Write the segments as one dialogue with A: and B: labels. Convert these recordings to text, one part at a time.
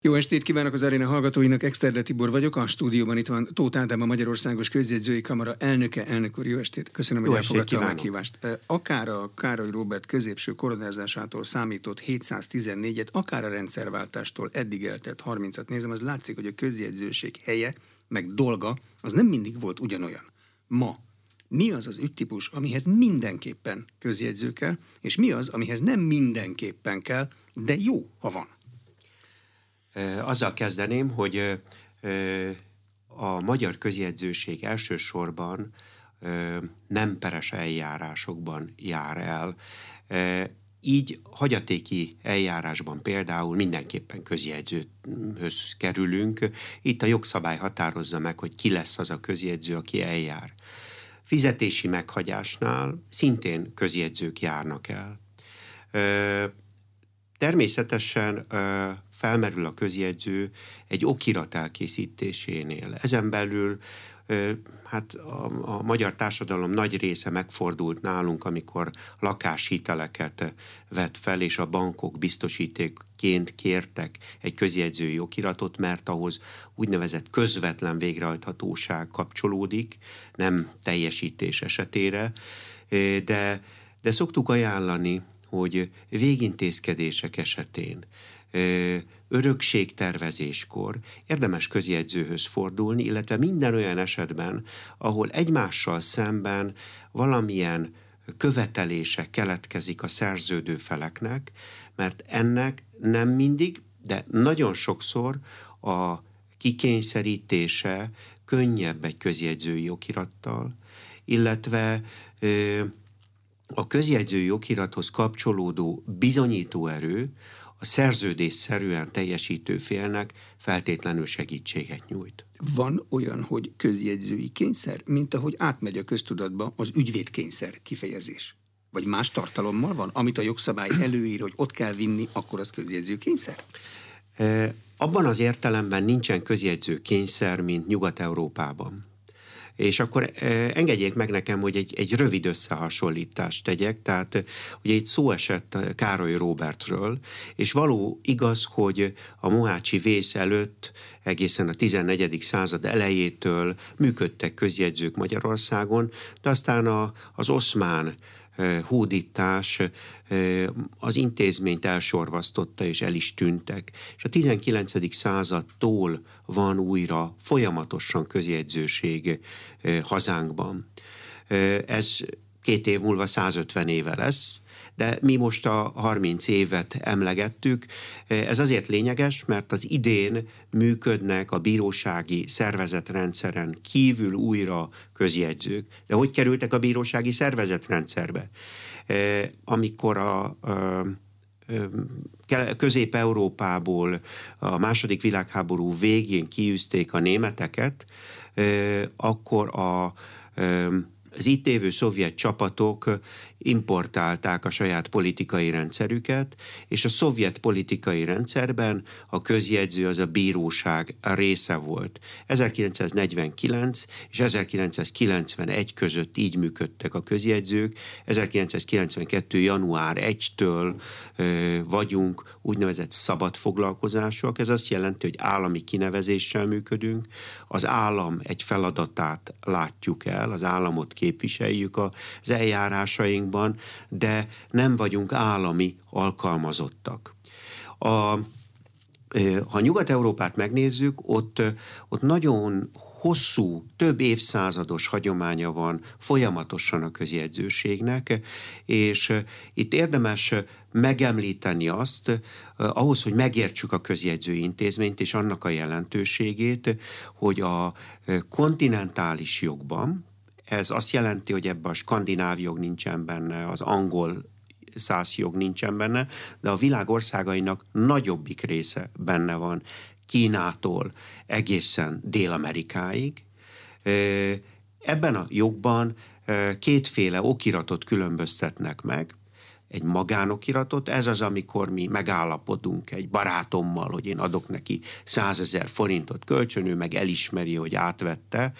A: Jó estét kívánok az aréna hallgatóinak, Exterde Tibor vagyok, a stúdióban itt van Tóth Ádám, a Magyarországos Közjegyzői Kamara elnöke, elnök úr, jó estét, köszönöm, jó hogy elfogadta a meghívást. Akár a Károly Róbert középső koronázásától számított 714-et, akár a rendszerváltástól eddig eltett 30-at nézem, az látszik, hogy a közjegyzőség helye, meg dolga, az nem mindig volt ugyanolyan. Ma mi az az ügytípus, amihez mindenképpen közjegyző kell, és mi az, amihez nem mindenképpen kell, de jó, ha van.
B: Azzal kezdeném, hogy a magyar közjegyzőség elsősorban nem peres eljárásokban jár el. Így hagyatéki eljárásban például mindenképpen közjegyzőhöz kerülünk. Itt a jogszabály határozza meg, hogy ki lesz az a közjegyző, aki eljár. Fizetési meghagyásnál szintén közjegyzők járnak el. Természetesen felmerül a közjegyző egy okirat elkészítésénél. Ezen belül hát a, a magyar társadalom nagy része megfordult nálunk, amikor lakáshiteleket vett fel, és a bankok biztosítékként kértek egy közjegyzői okiratot, mert ahhoz úgynevezett közvetlen végrehajthatóság kapcsolódik, nem teljesítés esetére, de, de szoktuk ajánlani, hogy végintézkedések esetén örökségtervezéskor érdemes közjegyzőhöz fordulni, illetve minden olyan esetben, ahol egymással szemben valamilyen követelése keletkezik a szerződő feleknek, mert ennek nem mindig, de nagyon sokszor a kikényszerítése könnyebb egy közjegyzői okirattal, illetve a közjegyzői okirathoz kapcsolódó bizonyítóerő a szerződésszerűen teljesítő félnek feltétlenül segítséget nyújt.
A: Van olyan, hogy közjegyzői kényszer, mint ahogy átmegy a köztudatba az ügyvédkényszer kifejezés? Vagy más tartalommal van, amit a jogszabály előír, hogy ott kell vinni, akkor az közjegyző kényszer?
B: E, abban az értelemben nincsen közjegyző kényszer, mint Nyugat-Európában. És akkor engedjék meg nekem, hogy egy, egy rövid összehasonlítást tegyek. Tehát ugye itt szó esett Károly Robertről, és való igaz, hogy a Mohácsi vész előtt egészen a 14. század elejétől működtek közjegyzők Magyarországon, de aztán a, az oszmán hódítás az intézményt elsorvasztotta, és el is tűntek. És a 19. századtól van újra folyamatosan közjegyzőség hazánkban. Ez két év múlva 150 éve lesz, de mi most a 30 évet emlegettük. Ez azért lényeges, mert az idén működnek a bírósági szervezetrendszeren kívül újra közjegyzők. De hogy kerültek a bírósági szervezetrendszerbe? Amikor a, Közép-Európából a második világháború végén kiűzték a németeket, akkor a az itt évő szovjet csapatok importálták a saját politikai rendszerüket, és a szovjet politikai rendszerben a közjegyző az a bíróság része volt. 1949 és 1991 között így működtek a közjegyzők. 1992. január 1-től vagyunk úgynevezett szabad foglalkozások. Ez azt jelenti, hogy állami kinevezéssel működünk. Az állam egy feladatát látjuk el, az államot képviseljük az eljárásaink országunkban, de nem vagyunk állami alkalmazottak. A, ha Nyugat-Európát megnézzük, ott, ott nagyon hosszú, több évszázados hagyománya van folyamatosan a közjegyzőségnek, és itt érdemes megemlíteni azt, ahhoz, hogy megértsük a közjegyzői intézményt és annak a jelentőségét, hogy a kontinentális jogban, ez azt jelenti, hogy ebben a skandináv jog nincsen benne, az angol száz jog nincsen benne, de a világ országainak nagyobbik része benne van, Kínától egészen Dél-Amerikáig. Ebben a jogban kétféle okiratot különböztetnek meg egy magánokiratot. Ez az, amikor mi megállapodunk egy barátommal, hogy én adok neki százezer forintot kölcsönő, meg elismeri, hogy átvette.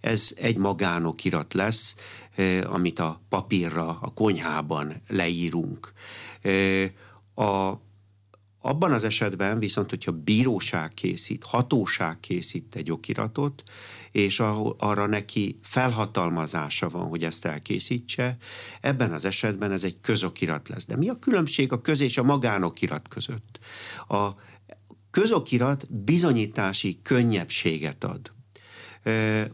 B: Ez egy magánokirat lesz, eh, amit a papírra, a konyhában leírunk. Eh, a abban az esetben viszont, hogyha bíróság készít, hatóság készít egy okiratot, és arra neki felhatalmazása van, hogy ezt elkészítse, ebben az esetben ez egy közokirat lesz. De mi a különbség a köz és a magánokirat között? A közokirat bizonyítási könnyebbséget ad.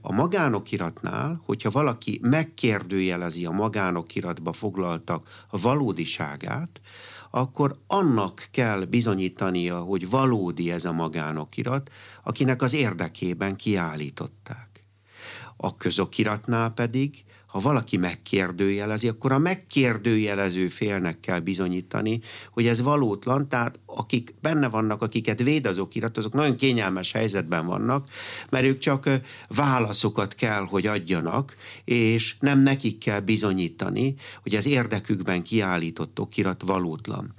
B: A magánokiratnál, hogyha valaki megkérdőjelezi a magánokiratba foglaltak valódiságát, akkor annak kell bizonyítania, hogy valódi ez a magánokirat, akinek az érdekében kiállították. A közokiratnál pedig ha valaki megkérdőjelezi, akkor a megkérdőjelező félnek kell bizonyítani, hogy ez valótlan, tehát akik benne vannak, akiket véd az okirat, azok nagyon kényelmes helyzetben vannak, mert ők csak válaszokat kell, hogy adjanak, és nem nekik kell bizonyítani, hogy az érdekükben kiállított okirat valótlan.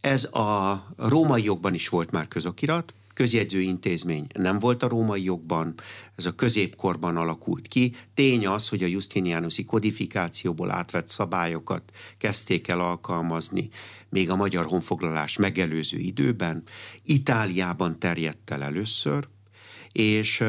B: Ez a római jogban is volt már közokirat, közjegyző intézmény nem volt a római jogban, ez a középkorban alakult ki. Tény az, hogy a Justinianusi kodifikációból átvett szabályokat kezdték el alkalmazni még a magyar honfoglalás megelőző időben. Itáliában terjedt el először, és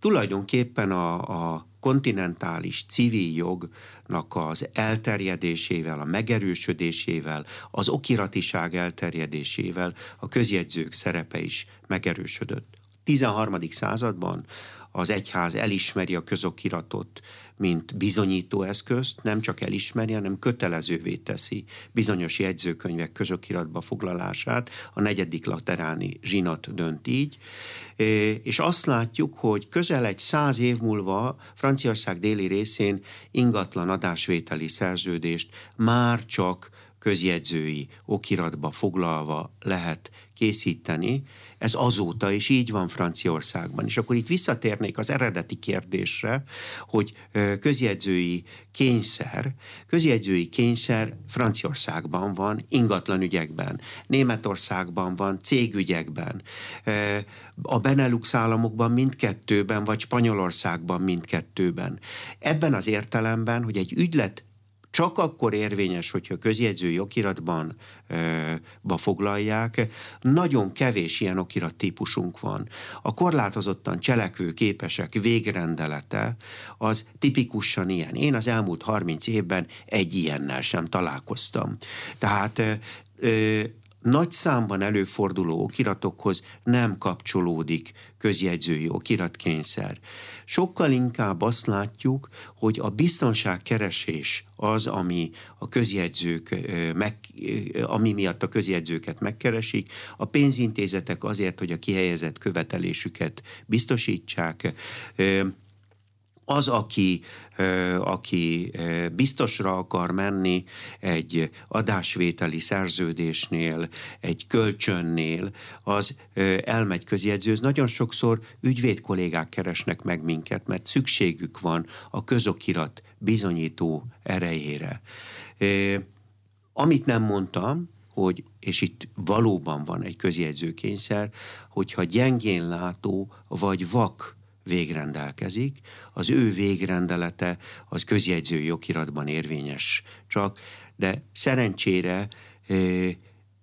B: tulajdonképpen a, a kontinentális civil jognak az elterjedésével, a megerősödésével, az okiratiság elterjedésével a közjegyzők szerepe is megerősödött. 13. században az egyház elismeri a közokiratot, mint bizonyító eszközt, nem csak elismeri, hanem kötelezővé teszi bizonyos jegyzőkönyvek közokiratba foglalását. A negyedik lateráni zsinat dönt így. És azt látjuk, hogy közel egy száz év múlva Franciaország déli részén ingatlan adásvételi szerződést már csak közjegyzői okiratba foglalva lehet készíteni. Ez azóta is így van Franciaországban. És akkor itt visszatérnék az eredeti kérdésre, hogy közjegyzői kényszer, közjegyzői kényszer Franciaországban van, ingatlan ügyekben, Németországban van, cégügyekben, a Benelux államokban mindkettőben, vagy Spanyolországban mindkettőben. Ebben az értelemben, hogy egy ügylet csak akkor érvényes, hogyha közjegyzői okiratban e, ba foglalják. Nagyon kevés ilyen okirat típusunk van. A korlátozottan cselekvő képesek végrendelete az tipikusan ilyen. Én az elmúlt 30 évben egy ilyennel sem találkoztam. Tehát e, nagy számban előforduló okiratokhoz nem kapcsolódik közjegyzői okiratkényszer. Sokkal inkább azt látjuk, hogy a biztonságkeresés az, ami a közjegyzők, meg, ami miatt a közjegyzőket megkeresik, a pénzintézetek azért, hogy a kihelyezett követelésüket biztosítsák, az, aki, aki biztosra akar menni egy adásvételi szerződésnél, egy kölcsönnél, az elmegy közjegyzőz. Nagyon sokszor ügyvéd kollégák keresnek meg minket, mert szükségük van a közokirat bizonyító erejére. Amit nem mondtam, hogy, és itt valóban van egy közjegyzőkényszer, hogyha gyengén látó vagy vak végrendelkezik, az ő végrendelete az közjegyzői okiratban érvényes csak, de szerencsére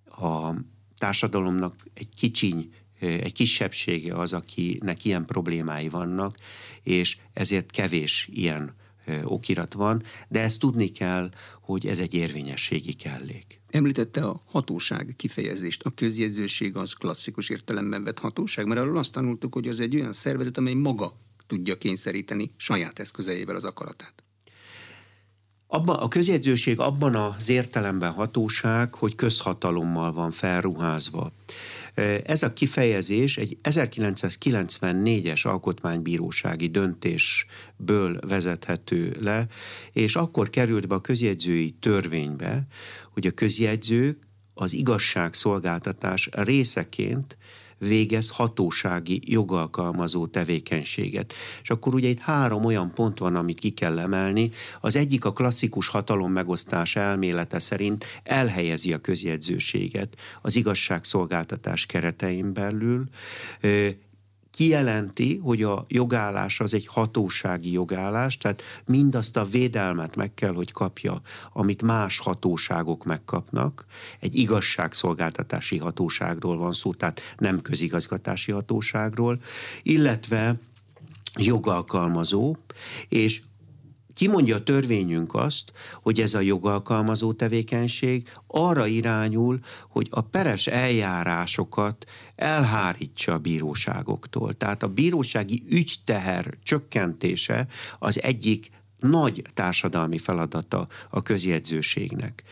B: a társadalomnak egy kicsiny egy kisebbsége az, akinek ilyen problémái vannak, és ezért kevés ilyen okirat van, de ezt tudni kell, hogy ez egy érvényességi kellék.
A: Említette a hatóság kifejezést. A közjegyzőség az klasszikus értelemben vett hatóság, mert arról azt tanultuk, hogy az egy olyan szervezet, amely maga tudja kényszeríteni saját eszközeivel az akaratát.
B: Abba, a közjegyzőség abban az értelemben hatóság, hogy közhatalommal van felruházva. Ez a kifejezés egy 1994-es alkotmánybírósági döntésből vezethető le, és akkor került be a közjegyzői törvénybe, hogy a közjegyzők az igazságszolgáltatás részeként végez hatósági jogalkalmazó tevékenységet. És akkor ugye itt három olyan pont van, amit ki kell emelni. Az egyik a klasszikus hatalom megosztás elmélete szerint elhelyezi a közjegyzőséget az igazságszolgáltatás keretein belül, kijelenti, hogy a jogállás az egy hatósági jogállás, tehát mindazt a védelmet meg kell, hogy kapja, amit más hatóságok megkapnak. Egy igazságszolgáltatási hatóságról van szó, tehát nem közigazgatási hatóságról, illetve jogalkalmazó, és Kimondja a törvényünk azt, hogy ez a jogalkalmazó tevékenység arra irányul, hogy a peres eljárásokat elhárítsa a bíróságoktól. Tehát a bírósági ügyteher csökkentése az egyik nagy társadalmi feladata a közjegyzőségnek.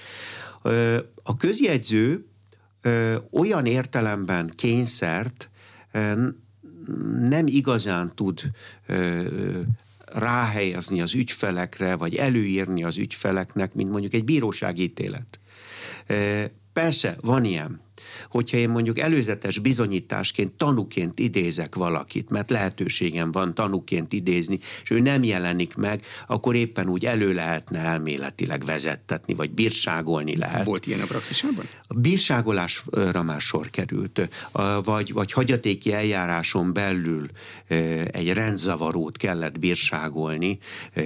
B: A közjegyző olyan értelemben kényszert nem igazán tud ráhelyezni az ügyfelekre, vagy előírni az ügyfeleknek, mint mondjuk egy bíróságítélet. Persze, van ilyen hogyha én mondjuk előzetes bizonyításként, tanuként idézek valakit, mert lehetőségem van tanuként idézni, és ő nem jelenik meg, akkor éppen úgy elő lehetne elméletileg vezettetni, vagy bírságolni lehet.
A: Volt ilyen a praxisában?
B: A bírságolásra már sor került, vagy, vagy hagyatéki eljáráson belül egy rendzavarót kellett bírságolni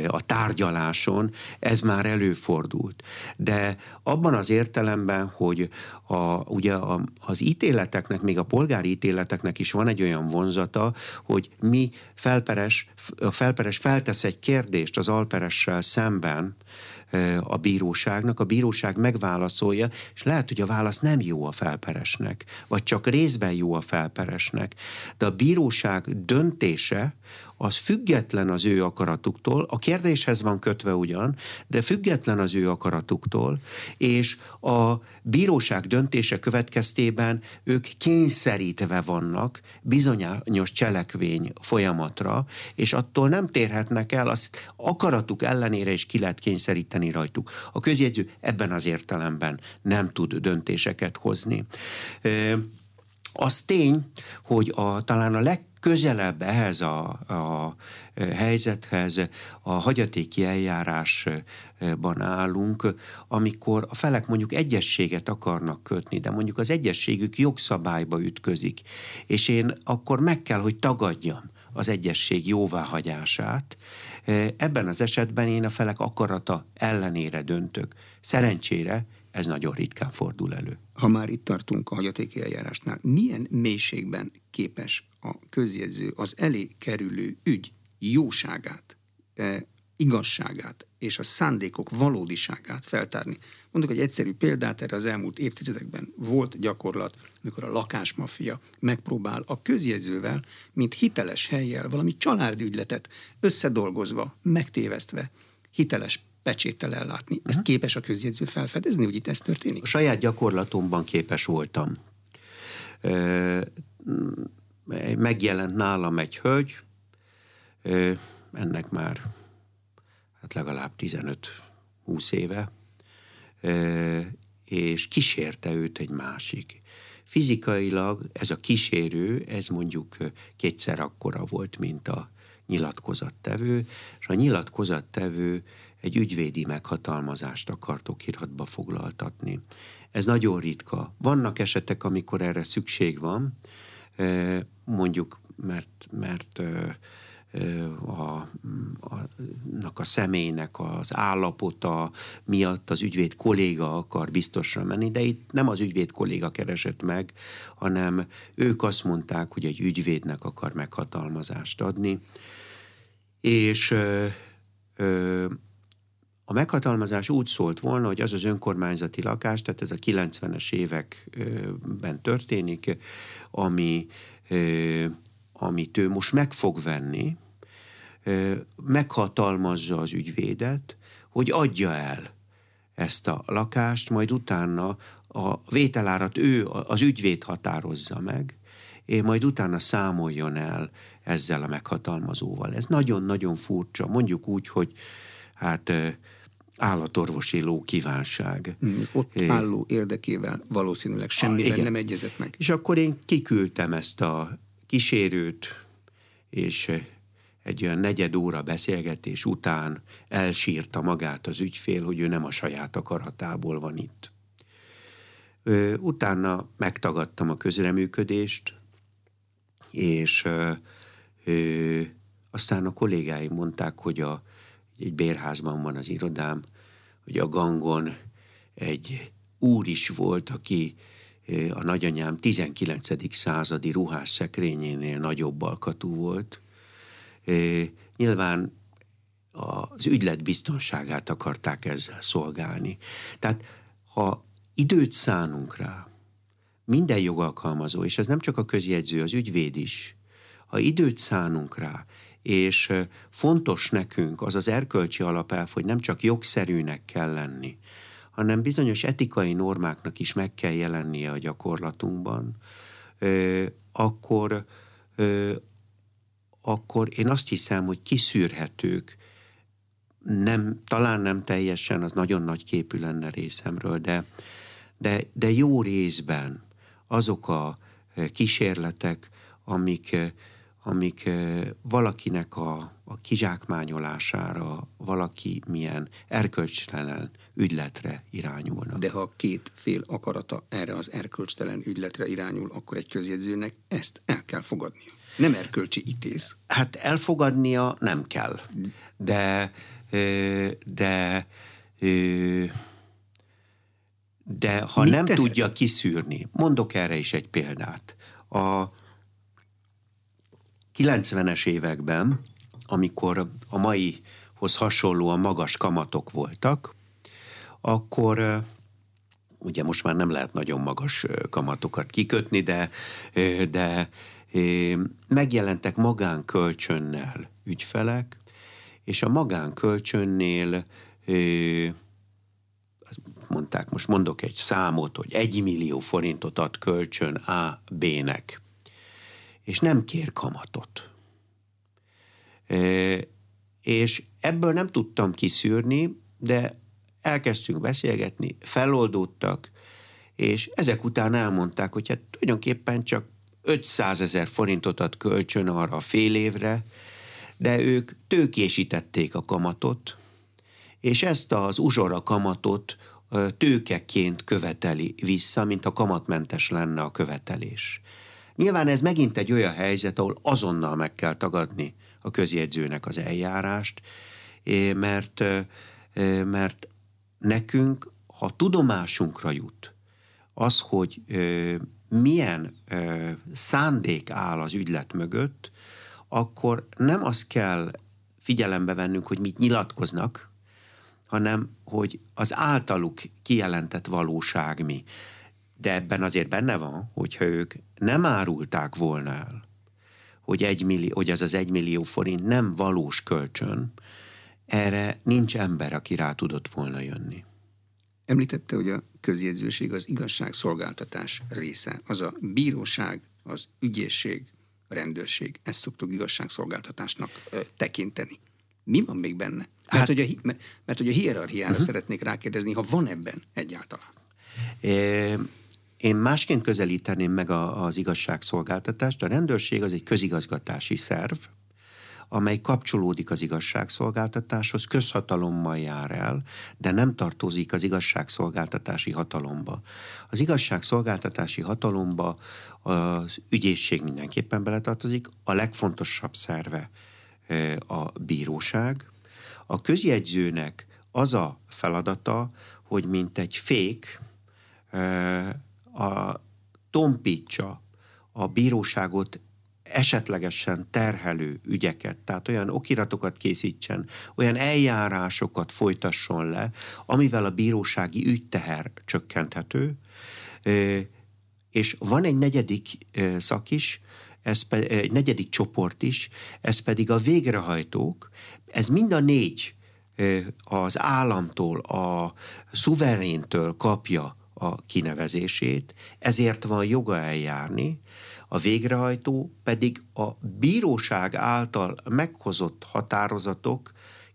B: a tárgyaláson, ez már előfordult. De abban az értelemben, hogy a, ugye a, az ítéleteknek, még a polgári ítéleteknek is van egy olyan vonzata, hogy mi felperes, a felperes feltesz egy kérdést az alperessel szemben, a bíróságnak, a bíróság megválaszolja, és lehet, hogy a válasz nem jó a felperesnek, vagy csak részben jó a felperesnek, de a bíróság döntése az független az ő akaratuktól, a kérdéshez van kötve ugyan, de független az ő akaratuktól, és a bíróság döntése következtében ők kényszerítve vannak bizonyos cselekvény folyamatra, és attól nem térhetnek el, azt akaratuk ellenére is ki lehet kényszeríteni rajtuk. A közjegyző ebben az értelemben nem tud döntéseket hozni. Az tény, hogy a, talán a leg közelebb ehhez a, a helyzethez a hagyatéki eljárásban állunk, amikor a felek mondjuk egyességet akarnak kötni, de mondjuk az egyességük jogszabályba ütközik, és én akkor meg kell, hogy tagadjam az egyesség jóváhagyását. Ebben az esetben én a felek akarata ellenére döntök. Szerencsére ez nagyon ritkán fordul elő.
A: Ha már itt tartunk a hagyatéki eljárásnál, milyen mélységben képes a közjegyző az elé kerülő ügy jóságát, e, igazságát és a szándékok valódiságát feltárni. Mondok egy egyszerű példát, erre az elmúlt évtizedekben volt gyakorlat, amikor a lakásmafia megpróbál a közjegyzővel, mint hiteles helyjel valami családügyletet összedolgozva, megtévesztve, hiteles pecséttel ellátni. Ezt képes a közjegyző felfedezni, hogy itt ez történik?
B: A saját gyakorlatomban képes voltam. Megjelent nálam egy hölgy, ennek már hát legalább 15-20 éve, és kísérte őt egy másik. Fizikailag ez a kísérő, ez mondjuk kétszer akkora volt, mint a nyilatkozattevő, és a nyilatkozattevő egy ügyvédi meghatalmazást akartok iratba foglaltatni. Ez nagyon ritka. Vannak esetek, amikor erre szükség van, mondjuk mert, mert a, a, a személynek az állapota miatt az ügyvéd kolléga akar biztosra menni, de itt nem az ügyvéd kolléga keresett meg, hanem ők azt mondták, hogy egy ügyvédnek akar meghatalmazást adni, és ö, ö, a meghatalmazás úgy szólt volna, hogy az az önkormányzati lakás, tehát ez a 90-es években történik, ami, amit ő most meg fog venni, meghatalmazza az ügyvédet, hogy adja el ezt a lakást, majd utána a vételárat ő, az ügyvéd határozza meg, és majd utána számoljon el ezzel a meghatalmazóval. Ez nagyon-nagyon furcsa. Mondjuk úgy, hogy hát állatorvosi ló kívánság.
A: Hmm, ott álló érdekével valószínűleg semmiben ah, nem egyezett meg.
B: És akkor én kiküldtem ezt a kísérőt, és egy olyan negyed óra beszélgetés után elsírta magát az ügyfél, hogy ő nem a saját akaratából van itt. Utána megtagadtam a közreműködést, és ö, ö, aztán a kollégáim mondták, hogy a, egy bérházban van az irodám, hogy a gangon egy úr is volt, aki a nagyanyám 19. századi ruhás szekrényénél nagyobb alkatú volt. Nyilván az ügylet biztonságát akarták ezzel szolgálni. Tehát ha időt szánunk rá, minden jogalkalmazó, és ez nem csak a közjegyző, az ügyvéd is, ha időt szánunk rá, és fontos nekünk az az erkölcsi alapelv, hogy nem csak jogszerűnek kell lenni, hanem bizonyos etikai normáknak is meg kell jelennie a gyakorlatunkban, akkor, akkor én azt hiszem, hogy kiszűrhetők, nem, talán nem teljesen, az nagyon nagy képű lenne részemről, de, de, de jó részben azok a kísérletek, amik, amik valakinek a, a kizsákmányolására, valaki milyen erkölcstelen ügyletre irányulnak.
A: De ha két fél akarata erre az erkölcstelen ügyletre irányul, akkor egy közjegyzőnek ezt el kell fogadnia. Nem erkölcsi ítéz.
B: Hát elfogadnia nem kell. De, de, de ha Mit nem tehet? tudja kiszűrni, mondok erre is egy példát. A 90-es években, amikor a maihoz hasonlóan magas kamatok voltak, akkor ugye most már nem lehet nagyon magas kamatokat kikötni, de, de megjelentek magánkölcsönnel ügyfelek, és a magánkölcsönnél mondták, most mondok egy számot, hogy egy millió forintot ad kölcsön A B-nek és nem kér kamatot. És ebből nem tudtam kiszűrni, de elkezdtünk beszélgetni, feloldódtak, és ezek után elmondták, hogy hát tulajdonképpen csak 500 ezer forintot ad kölcsön arra a fél évre, de ők tőkésítették a kamatot, és ezt az uzsora kamatot tőkeként követeli vissza, mint a kamatmentes lenne a követelés. Nyilván ez megint egy olyan helyzet, ahol azonnal meg kell tagadni a közjegyzőnek az eljárást, mert, mert nekünk, ha tudomásunkra jut az, hogy milyen szándék áll az ügylet mögött, akkor nem azt kell figyelembe vennünk, hogy mit nyilatkoznak, hanem hogy az általuk kijelentett valóság mi. De ebben azért benne van, hogyha ők nem árulták volna el, hogy, egy millió, hogy ez az egymillió forint nem valós kölcsön, erre nincs ember, aki rá tudott volna jönni.
A: Említette, hogy a közjegyzőség az igazságszolgáltatás része. Az a bíróság, az ügyészség, a rendőrség. Ezt szoktuk igazságszolgáltatásnak ö, tekinteni. Mi van még benne? Mert, hát, hogy, a, mert, mert hogy a hierarchiára uh-huh. szeretnék rákérdezni, ha van ebben egyáltalán.
B: É, én másként közelíteném meg a, az igazságszolgáltatást. A rendőrség az egy közigazgatási szerv, amely kapcsolódik az igazságszolgáltatáshoz, közhatalommal jár el, de nem tartozik az igazságszolgáltatási hatalomba. Az igazságszolgáltatási hatalomba az ügyészség mindenképpen beletartozik, a legfontosabb szerve a bíróság. A közjegyzőnek az a feladata, hogy mint egy fék a tompítsa a bíróságot esetlegesen terhelő ügyeket, tehát olyan okiratokat készítsen, olyan eljárásokat folytasson le, amivel a bírósági ügyteher csökkenthető, és van egy negyedik szak is, ez pe, egy negyedik csoport is, ez pedig a végrehajtók, ez mind a négy az államtól, a szuveréntől kapja a kinevezését, ezért van joga eljárni, a végrehajtó pedig a bíróság által meghozott határozatok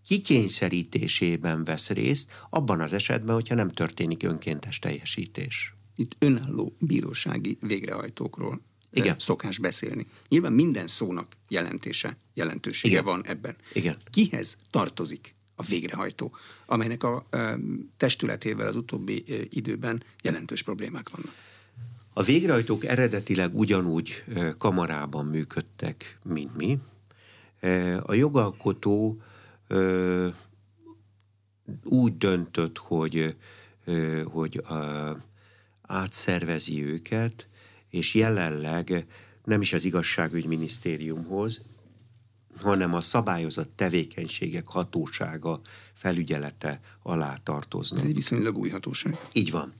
B: kikényszerítésében vesz részt, abban az esetben, hogyha nem történik önkéntes teljesítés.
A: Itt önálló bírósági végrehajtókról Igen. szokás beszélni. Nyilván minden szónak jelentése, jelentősége Igen. van ebben.
B: Igen.
A: Kihez tartozik a végrehajtó, amelynek a testületével az utóbbi időben jelentős problémák vannak.
B: A végrehajtók eredetileg ugyanúgy kamarában működtek, mint mi. A jogalkotó úgy döntött, hogy, hogy átszervezi őket, és jelenleg nem is az igazságügyminisztériumhoz, hanem a szabályozott tevékenységek hatósága felügyelete alá tartoznak.
A: Ez egy viszonylag új hatóság.
B: Így van.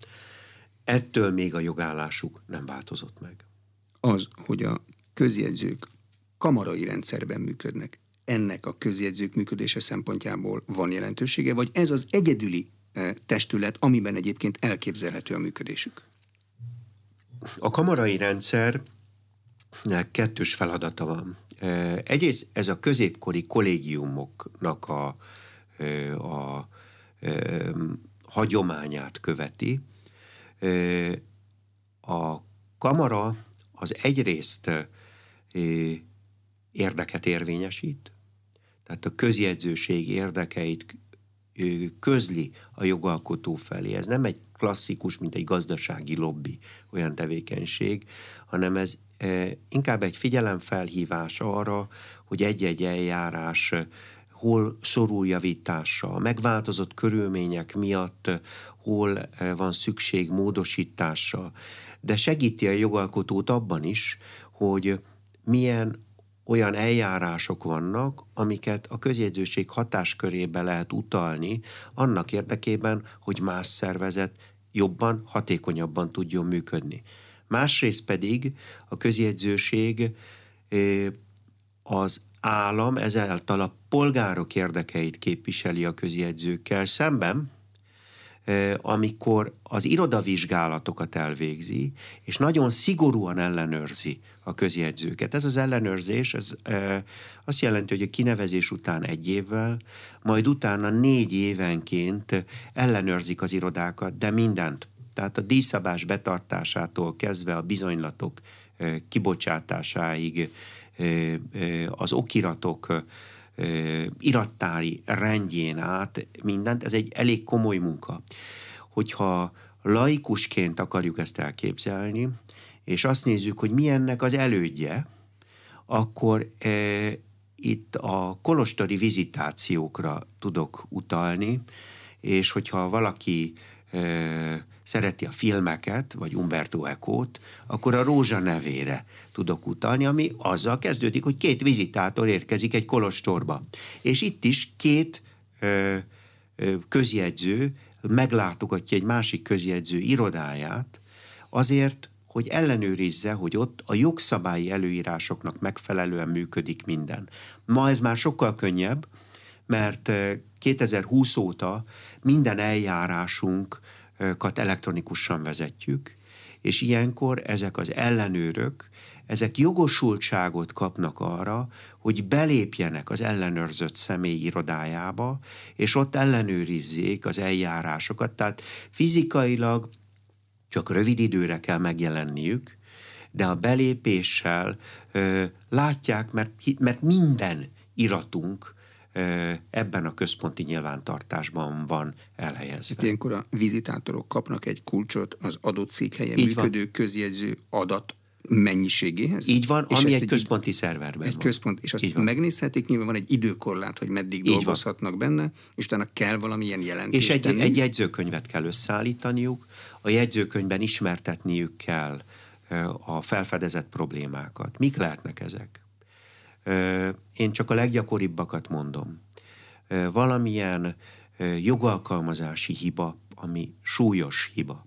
B: Ettől még a jogállásuk nem változott meg.
A: Az, hogy a közjegyzők kamarai rendszerben működnek, ennek a közjegyzők működése szempontjából van jelentősége, vagy ez az egyedüli eh, testület, amiben egyébként elképzelhető a működésük?
B: A kamarai rendszer kettős feladata van. Egyrészt ez a középkori kollégiumoknak a, a, a hagyományát követi. A kamara az egyrészt érdeket érvényesít, tehát a közjegyzőség érdekeit közli a jogalkotó felé. Ez nem egy klasszikus, mint egy gazdasági lobby olyan tevékenység, hanem ez inkább egy figyelemfelhívás arra, hogy egy-egy eljárás hol szorul javításra, a megváltozott körülmények miatt hol van szükség módosításra, de segíti a jogalkotót abban is, hogy milyen olyan eljárások vannak, amiket a közjegyzőség hatáskörébe lehet utalni, annak érdekében, hogy más szervezet jobban, hatékonyabban tudjon működni. Másrészt pedig a közjegyzőség az állam ezáltal a polgárok érdekeit képviseli a közjegyzőkkel szemben, amikor az irodavizsgálatokat elvégzi, és nagyon szigorúan ellenőrzi a közjegyzőket. Ez az ellenőrzés ez, azt jelenti, hogy a kinevezés után egy évvel, majd utána négy évenként ellenőrzik az irodákat, de mindent. Tehát a díszabás betartásától kezdve a bizonylatok kibocsátásáig, az okiratok irattári rendjén át mindent, ez egy elég komoly munka. Hogyha laikusként akarjuk ezt elképzelni, és azt nézzük, hogy mi ennek az elődje, akkor e, itt a kolostori vizitációkra tudok utalni, és hogyha valaki e, szereti a filmeket, vagy Umberto Eco-t, akkor a Rózsa nevére tudok utalni, ami azzal kezdődik, hogy két vizitátor érkezik egy kolostorba. És itt is két ö, ö, közjegyző meglátogatja egy másik közjegyző irodáját, azért, hogy ellenőrizze, hogy ott a jogszabályi előírásoknak megfelelően működik minden. Ma ez már sokkal könnyebb, mert 2020 óta minden eljárásunk elektronikusan vezetjük, és ilyenkor ezek az ellenőrök, ezek jogosultságot kapnak arra, hogy belépjenek az ellenőrzött személy irodájába, és ott ellenőrizzék az eljárásokat. Tehát fizikailag csak rövid időre kell megjelenniük, de a belépéssel ö, látják, mert, mert minden iratunk ebben a központi nyilvántartásban van elhelyezve.
A: Itt ilyenkor a vizitátorok kapnak egy kulcsot az adott székhelyen Így működő van. közjegyző adat mennyiségéhez.
B: Így van, és ami egy, egy központi szerverben
A: egy van. Központ, és azt Így van. megnézhetik, nyilván van egy időkorlát, hogy meddig Így dolgozhatnak van. benne, és utána kell valamilyen jelentés
B: És egy, egy jegyzőkönyvet kell összeállítaniuk, a jegyzőkönyvben ismertetniük kell a felfedezett problémákat. Mik lehetnek ezek? Én csak a leggyakoribbakat mondom. Valamilyen jogalkalmazási hiba, ami súlyos hiba.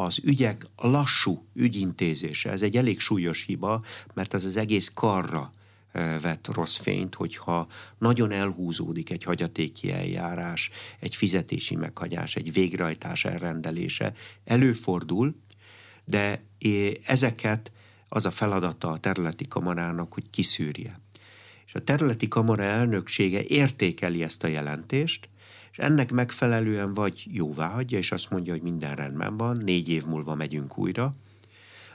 B: Az ügyek lassú ügyintézése, ez egy elég súlyos hiba, mert ez az egész karra vett rossz fényt, hogyha nagyon elhúzódik egy hagyatéki eljárás, egy fizetési meghagyás, egy végrehajtás elrendelése, előfordul, de ezeket az a feladata a területi kamarának, hogy kiszűrje. És a területi kamara elnöksége értékeli ezt a jelentést, és ennek megfelelően vagy jóvá hagyja, és azt mondja, hogy minden rendben van, négy év múlva megyünk újra,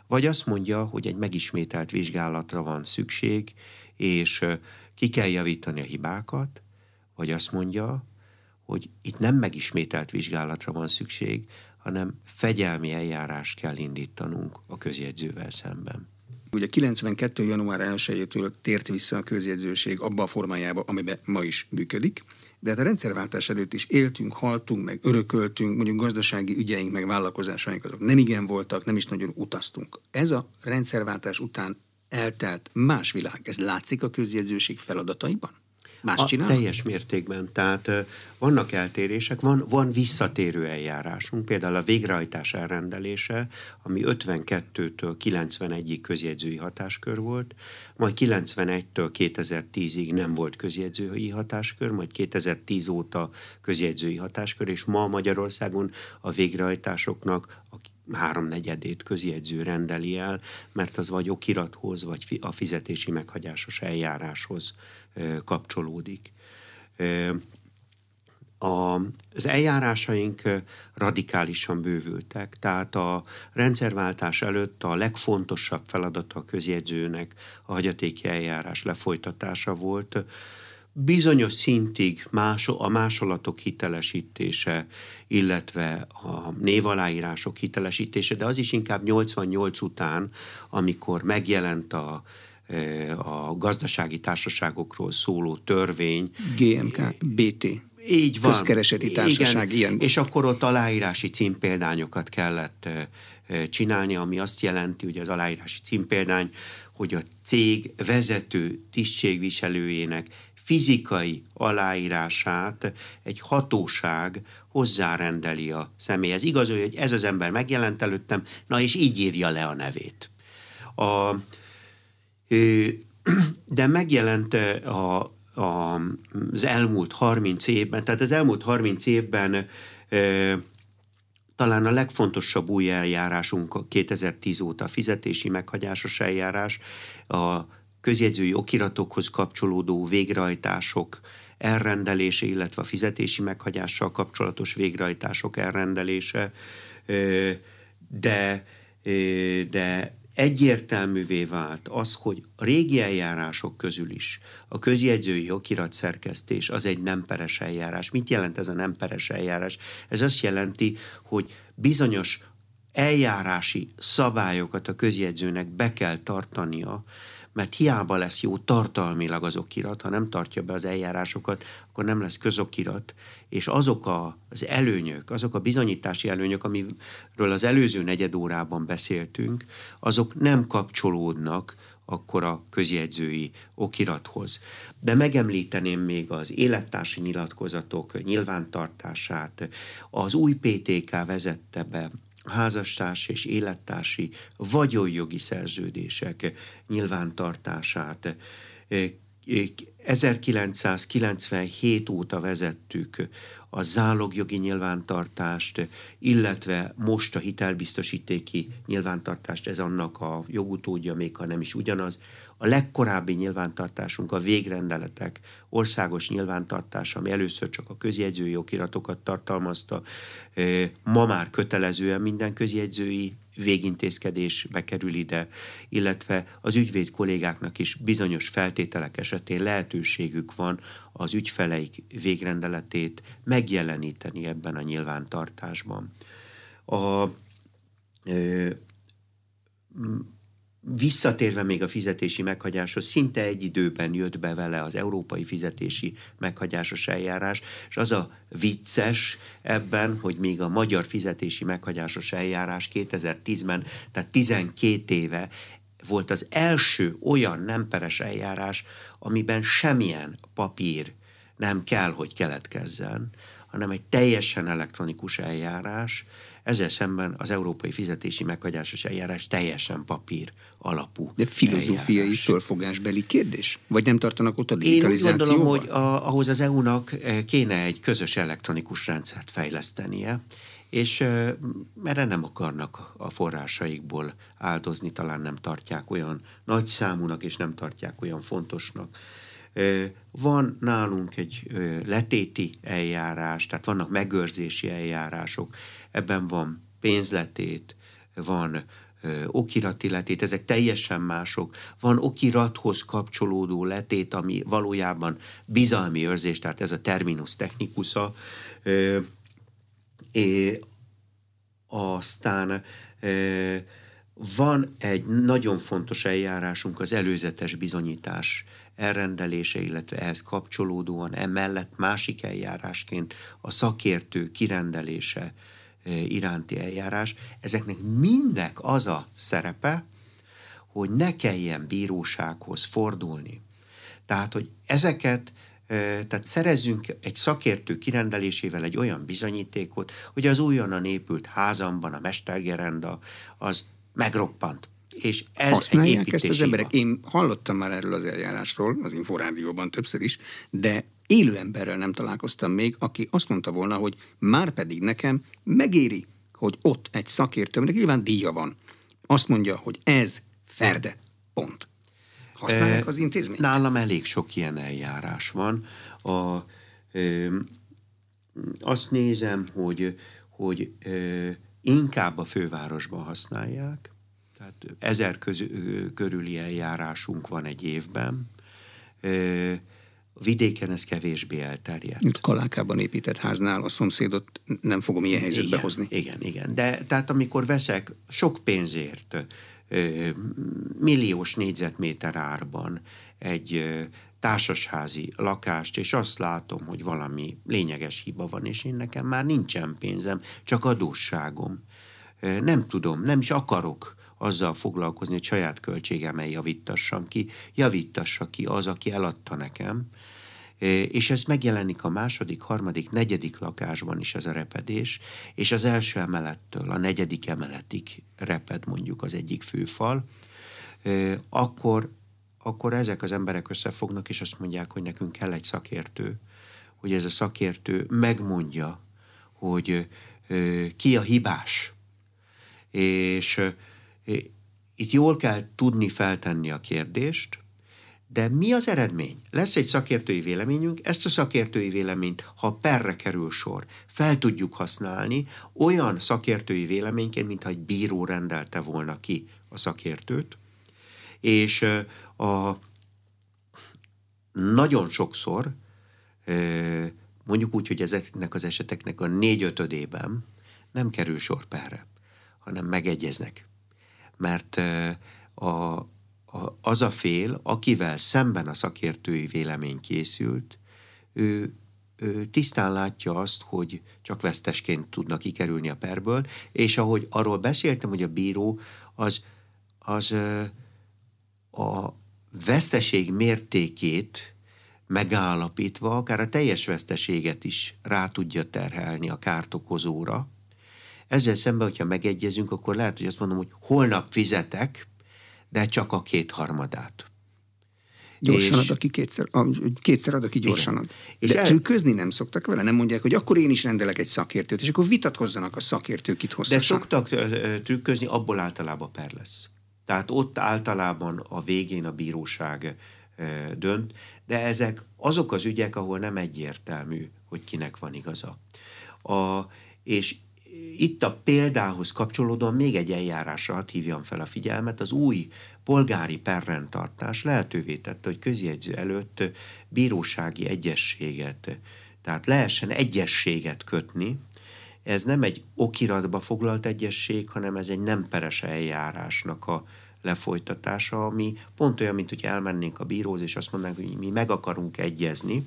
B: vagy azt mondja, hogy egy megismételt vizsgálatra van szükség, és ki kell javítani a hibákat, vagy azt mondja, hogy itt nem megismételt vizsgálatra van szükség, hanem fegyelmi eljárást kell indítanunk a közjegyzővel szemben.
A: Ugye 92. január 1-től tért vissza a közjegyzőség abba a formájába, amiben ma is működik, de hát a rendszerváltás előtt is éltünk, haltunk, meg örököltünk, mondjuk gazdasági ügyeink, meg vállalkozásaink azok nem igen voltak, nem is nagyon utaztunk. Ez a rendszerváltás után eltelt más világ, ez látszik a közjegyzőség feladataiban?
B: Más csinál? Teljes mértékben. Tehát vannak eltérések, van, van visszatérő eljárásunk, például a végrehajtás elrendelése, ami 52-től 91-ig közjegyzői hatáskör volt, majd 91-től 2010-ig nem volt közjegyzői hatáskör, majd 2010 óta közjegyzői hatáskör, és ma Magyarországon a végrehajtásoknak a háromnegyedét közjegyző rendeli el, mert az vagy okirathoz, vagy a fizetési meghagyásos eljáráshoz kapcsolódik. Az eljárásaink radikálisan bővültek, tehát a rendszerváltás előtt a legfontosabb feladata a közjegyzőnek a hagyatéki eljárás lefolytatása volt, bizonyos szintig más, a másolatok hitelesítése, illetve a névaláírások hitelesítése, de az is inkább 88 után, amikor megjelent a e, a gazdasági társaságokról szóló törvény.
A: GMK, BT.
B: Így van.
A: Közkereseti társaság,
B: Igen, ilyen. És akkor ott aláírási címpéldányokat kellett e, e, csinálni, ami azt jelenti, hogy az aláírási címpéldány, hogy a cég vezető tisztségviselőjének fizikai aláírását egy hatóság hozzárendeli a személyhez. Igazolja, hogy ez az ember megjelent előttem, na és így írja le a nevét. A, de megjelent a, a, az elmúlt 30 évben, tehát az elmúlt 30 évben talán a legfontosabb új eljárásunk 2010 óta a fizetési meghagyásos eljárás, a közjegyzői okiratokhoz kapcsolódó végrehajtások elrendelése, illetve a fizetési meghagyással kapcsolatos végrehajtások elrendelése, de, de egyértelművé vált az, hogy a régi eljárások közül is a közjegyzői okirat szerkesztés az egy nem peres eljárás. Mit jelent ez a nem peres eljárás? Ez azt jelenti, hogy bizonyos eljárási szabályokat a közjegyzőnek be kell tartania, mert hiába lesz jó tartalmilag az okirat, ha nem tartja be az eljárásokat, akkor nem lesz közokirat, és azok a, az előnyök, azok a bizonyítási előnyök, amiről az előző negyed órában beszéltünk, azok nem kapcsolódnak akkor a közjegyzői okirathoz. De megemlíteném még az élettársi nyilatkozatok nyilvántartását, az új PTK vezette be házastárs és élettársi vagyonjogi szerződések nyilvántartását. 1997 óta vezettük a zálogjogi nyilvántartást, illetve most a hitelbiztosítéki nyilvántartást, ez annak a jogutódja, még ha nem is ugyanaz. A legkorábbi nyilvántartásunk a végrendeletek országos nyilvántartása, ami először csak a közjegyzői okiratokat tartalmazta, ma már kötelezően minden közjegyzői végintézkedés bekerül ide, illetve az ügyvéd kollégáknak is bizonyos feltételek esetén lehetőségük van az ügyfeleik végrendeletét megjeleníteni ebben a nyilvántartásban. A, ö, visszatérve még a fizetési meghagyáshoz, szinte egy időben jött be vele az európai fizetési meghagyásos eljárás, és az a vicces ebben, hogy még a magyar fizetési meghagyásos eljárás 2010-ben, tehát 12 éve volt az első olyan nem peres eljárás, amiben semmilyen papír nem kell, hogy keletkezzen, hanem egy teljesen elektronikus eljárás, ezzel szemben az európai fizetési meghagyásos eljárás teljesen papír alapú.
A: De filozófiai eljárás. fölfogásbeli kérdés? Vagy nem tartanak ott a digitalizációval?
B: Én úgy gondolom, hogy a, ahhoz az EU-nak eh, kéne egy közös elektronikus rendszert fejlesztenie, és eh, erre nem akarnak a forrásaikból áldozni, talán nem tartják olyan nagy számúnak, és nem tartják olyan fontosnak. Eh, van nálunk egy letéti eljárás, tehát vannak megőrzési eljárások, ebben van pénzletét, van okirati letét, ezek teljesen mások. Van okirathoz kapcsolódó letét, ami valójában bizalmi őrzés, tehát ez a terminus technikusa. Aztán van egy nagyon fontos eljárásunk, az előzetes bizonyítás elrendelése, illetve ehhez kapcsolódóan emellett másik eljárásként a szakértő kirendelése iránti eljárás. Ezeknek mindek az a szerepe, hogy ne kelljen bírósághoz fordulni. Tehát, hogy ezeket tehát szerezzünk egy szakértő kirendelésével egy olyan bizonyítékot, hogy az újonnan épült házamban a mestergerenda az megroppant. És ez
A: Használják egy ezt az emberek. Én hallottam már erről az eljárásról, az Inforádióban többször is, de élő emberrel nem találkoztam még, aki azt mondta volna, hogy már pedig nekem megéri, hogy ott egy szakértőmnek nyilván díja van. Azt mondja, hogy ez Ferde. Pont. Használják az intézményt?
B: Nálam elég sok ilyen eljárás van. A, ö, azt nézem, hogy, hogy ö, inkább a fővárosban használják, tehát ezer köz, körüli eljárásunk van egy évben. Ö, vidéken ez kevésbé elterjedt.
A: Itt Kalákában épített háznál a szomszédot nem fogom ilyen helyzetbe
B: igen,
A: hozni.
B: Igen, igen. De tehát amikor veszek sok pénzért milliós négyzetméter árban egy társasházi lakást, és azt látom, hogy valami lényeges hiba van, és én nekem már nincsen pénzem, csak adósságom. Nem tudom, nem is akarok azzal foglalkozni, hogy saját költségemmel javítassam ki, javítassa ki az, aki eladta nekem, és ez megjelenik a második, harmadik, negyedik lakásban is ez a repedés, és az első emelettől a negyedik emeletig reped mondjuk az egyik főfal, akkor, akkor ezek az emberek összefognak, és azt mondják, hogy nekünk kell egy szakértő, hogy ez a szakértő megmondja, hogy ki a hibás. És itt jól kell tudni feltenni a kérdést, de mi az eredmény? Lesz egy szakértői véleményünk, ezt a szakértői véleményt, ha perre kerül sor, fel tudjuk használni olyan szakértői véleményként, mintha egy bíró rendelte volna ki a szakértőt, és a, nagyon sokszor, mondjuk úgy, hogy ezeknek az eseteknek a négyötödében nem kerül sor perre, hanem megegyeznek. Mert a, az a fél, akivel szemben a szakértői vélemény készült, ő, ő tisztán látja azt, hogy csak vesztesként tudnak kikerülni a perből, és ahogy arról beszéltem, hogy a bíró az, az a veszteség mértékét megállapítva, akár a teljes veszteséget is rá tudja terhelni a kártokozóra. Ezzel szemben, hogyha megegyezünk, akkor lehet, hogy azt mondom, hogy holnap fizetek, de csak a kétharmadát.
A: Gyorsan és, ad, aki kétszer, kétszer ad, aki gyorsan ad. És de el... trükközni nem szoktak vele? Nem mondják, hogy akkor én is rendelek egy szakértőt, és akkor vitatkozzanak a szakértők itt hosszasan.
B: De szoktak trükközni, abból általában per lesz. Tehát ott általában a végén a bíróság dönt, de ezek azok az ügyek, ahol nem egyértelmű, hogy kinek van igaza. A, és itt a példához kapcsolódóan még egy eljárásra hívjam fel a figyelmet. Az új polgári perrendtartás lehetővé tette, hogy közjegyző előtt bírósági egyességet, tehát lehessen egyességet kötni. Ez nem egy okiratba foglalt egyesség, hanem ez egy nem peres eljárásnak a lefolytatása, ami pont olyan, mint hogy elmennénk a bíróz, és azt mondanánk, hogy mi meg akarunk egyezni,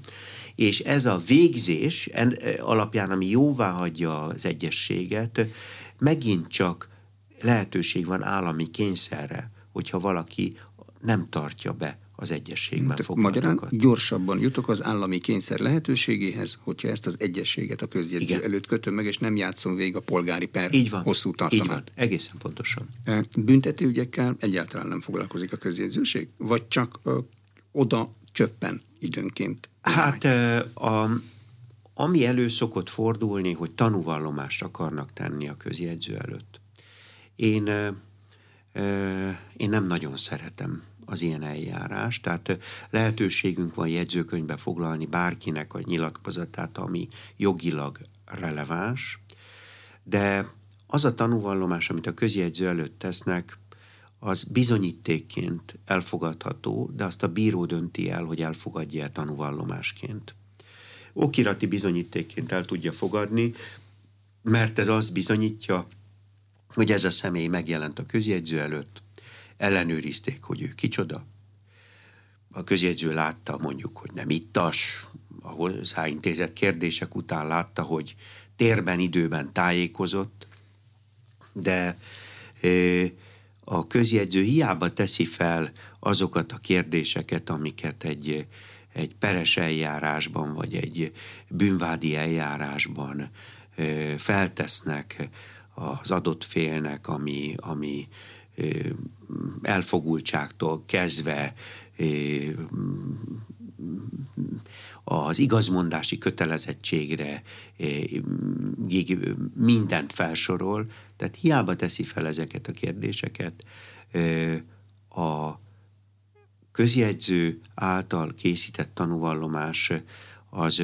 B: és ez a végzés alapján, ami jóvá hagyja az egyességet, megint csak lehetőség van állami kényszerre, hogyha valaki nem tartja be az egyességben foglaltakat. Magyarán
A: gyorsabban jutok az állami kényszer lehetőségéhez, hogyha ezt az egyességet a közjegyző Igen. előtt kötöm meg, és nem játszom végig a polgári per
B: így van,
A: hosszú tartamát. Így van,
B: egészen pontosan.
A: E, büntető ügyekkel egyáltalán nem foglalkozik a közjegyzőség? Vagy csak ö, oda csöppen időnként?
B: Hát a, ami elő szokott fordulni, hogy tanúvallomást akarnak tenni a közjegyző előtt. Én, én nem nagyon szeretem az ilyen eljárás, tehát lehetőségünk van jegyzőkönyvbe foglalni bárkinek a nyilatkozatát, ami jogilag releváns, de az a tanúvallomás, amit a közjegyző előtt tesznek, az bizonyítékként elfogadható, de azt a bíró dönti el, hogy elfogadja-e tanúvallomásként. Okirati bizonyítékként el tudja fogadni, mert ez azt bizonyítja, hogy ez a személy megjelent a közjegyző előtt, ellenőrizték, hogy ő kicsoda. A közjegyző látta mondjuk, hogy nem ittas, a hozzáintézett kérdések után látta, hogy térben, időben tájékozott, de a közjegyző hiába teszi fel azokat a kérdéseket, amiket egy, egy peres eljárásban, vagy egy bűnvádi eljárásban feltesznek az adott félnek, ami, ami elfogultságtól kezdve az igazmondási kötelezettségre mindent felsorol, tehát hiába teszi fel ezeket a kérdéseket, a közjegyző által készített tanúvallomás az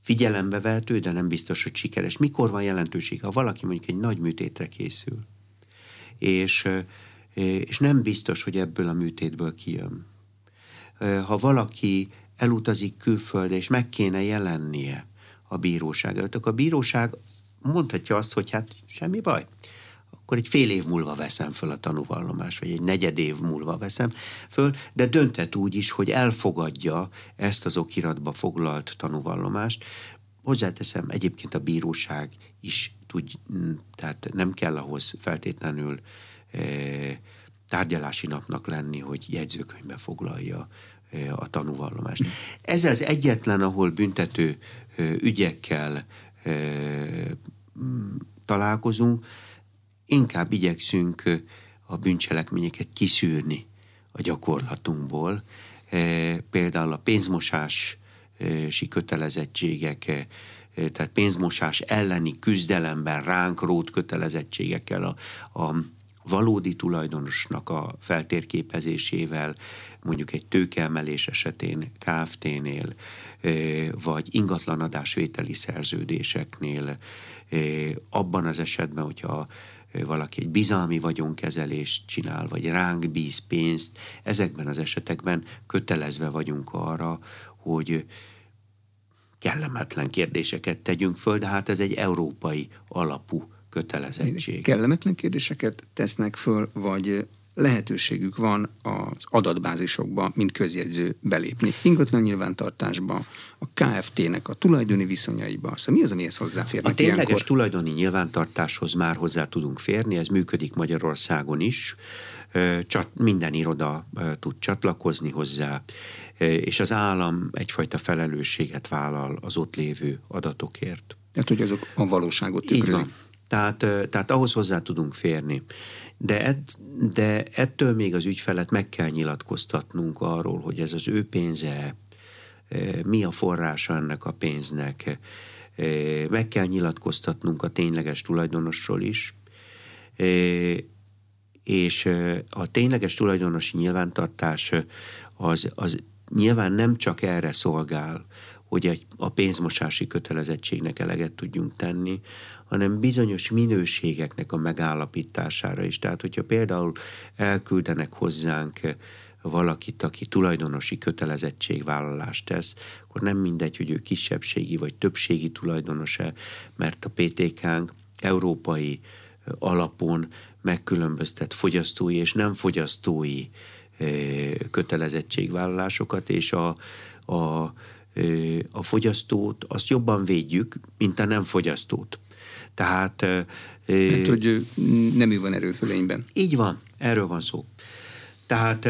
B: figyelembe vehető, de nem biztos, hogy sikeres. Mikor van jelentőség? Ha valaki mondjuk egy nagy műtétre készül, és, és nem biztos, hogy ebből a műtétből kijön. Ha valaki elutazik külföldre, és meg kéne jelennie a bíróság előtt, akkor a bíróság mondhatja azt, hogy hát semmi baj, akkor egy fél év múlva veszem föl a tanúvallomást, vagy egy negyed év múlva veszem föl, de döntet úgy is, hogy elfogadja ezt az okiratba foglalt tanúvallomást. Hozzáteszem, egyébként a bíróság is tud, tehát nem kell ahhoz feltétlenül e, tárgyalási napnak lenni, hogy jegyzőkönyvbe foglalja e, a tanúvallomást. Ez az egyetlen, ahol büntető e, ügyekkel e, találkozunk, inkább igyekszünk a bűncselekményeket kiszűrni a gyakorlatunkból. Például a pénzmosási kötelezettségek, tehát pénzmosás elleni küzdelemben ránk rót kötelezettségekkel a, a valódi tulajdonosnak a feltérképezésével, mondjuk egy tőkeemelés esetén KFT-nél, vagy ingatlanadásvételi szerződéseknél, abban az esetben, hogyha valaki egy bizalmi vagyonkezelést csinál, vagy ránk bíz pénzt, ezekben az esetekben kötelezve vagyunk arra, hogy kellemetlen kérdéseket tegyünk föl, de hát ez egy európai alapú kötelezettség.
A: Kellemetlen kérdéseket tesznek föl, vagy lehetőségük van az adatbázisokba, mint közjegyző belépni. Ingatlan nyilvántartásba, a KFT-nek a tulajdoni viszonyaiba. Szóval mi az, amihez hozzáférnek
B: A tényleges ilyenkor? tulajdoni nyilvántartáshoz már hozzá tudunk férni, ez működik Magyarországon is. Csat, minden iroda tud csatlakozni hozzá, és az állam egyfajta felelősséget vállal az ott lévő adatokért.
A: Tehát, hogy azok a valóságot tükrözik.
B: Tehát, tehát ahhoz hozzá tudunk férni. De, ed, de ettől még az ügyfelet meg kell nyilatkoztatnunk arról, hogy ez az ő pénze, e, mi a forrása ennek a pénznek. E, meg kell nyilatkoztatnunk a tényleges tulajdonosról is, e, és a tényleges tulajdonosi nyilvántartás az, az nyilván nem csak erre szolgál, hogy egy, a pénzmosási kötelezettségnek eleget tudjunk tenni, hanem bizonyos minőségeknek a megállapítására is. Tehát, hogyha például elküldenek hozzánk valakit, aki tulajdonosi kötelezettségvállalást tesz, akkor nem mindegy, hogy ő kisebbségi vagy többségi tulajdonos-e, mert a PTK-nk európai alapon megkülönböztet fogyasztói és nem fogyasztói kötelezettségvállalásohogy és a, a a fogyasztót azt jobban védjük, mint a nem fogyasztót. Tehát...
A: Hát, hogy nem ő van erőfölényben.
B: Így van, erről van szó. Tehát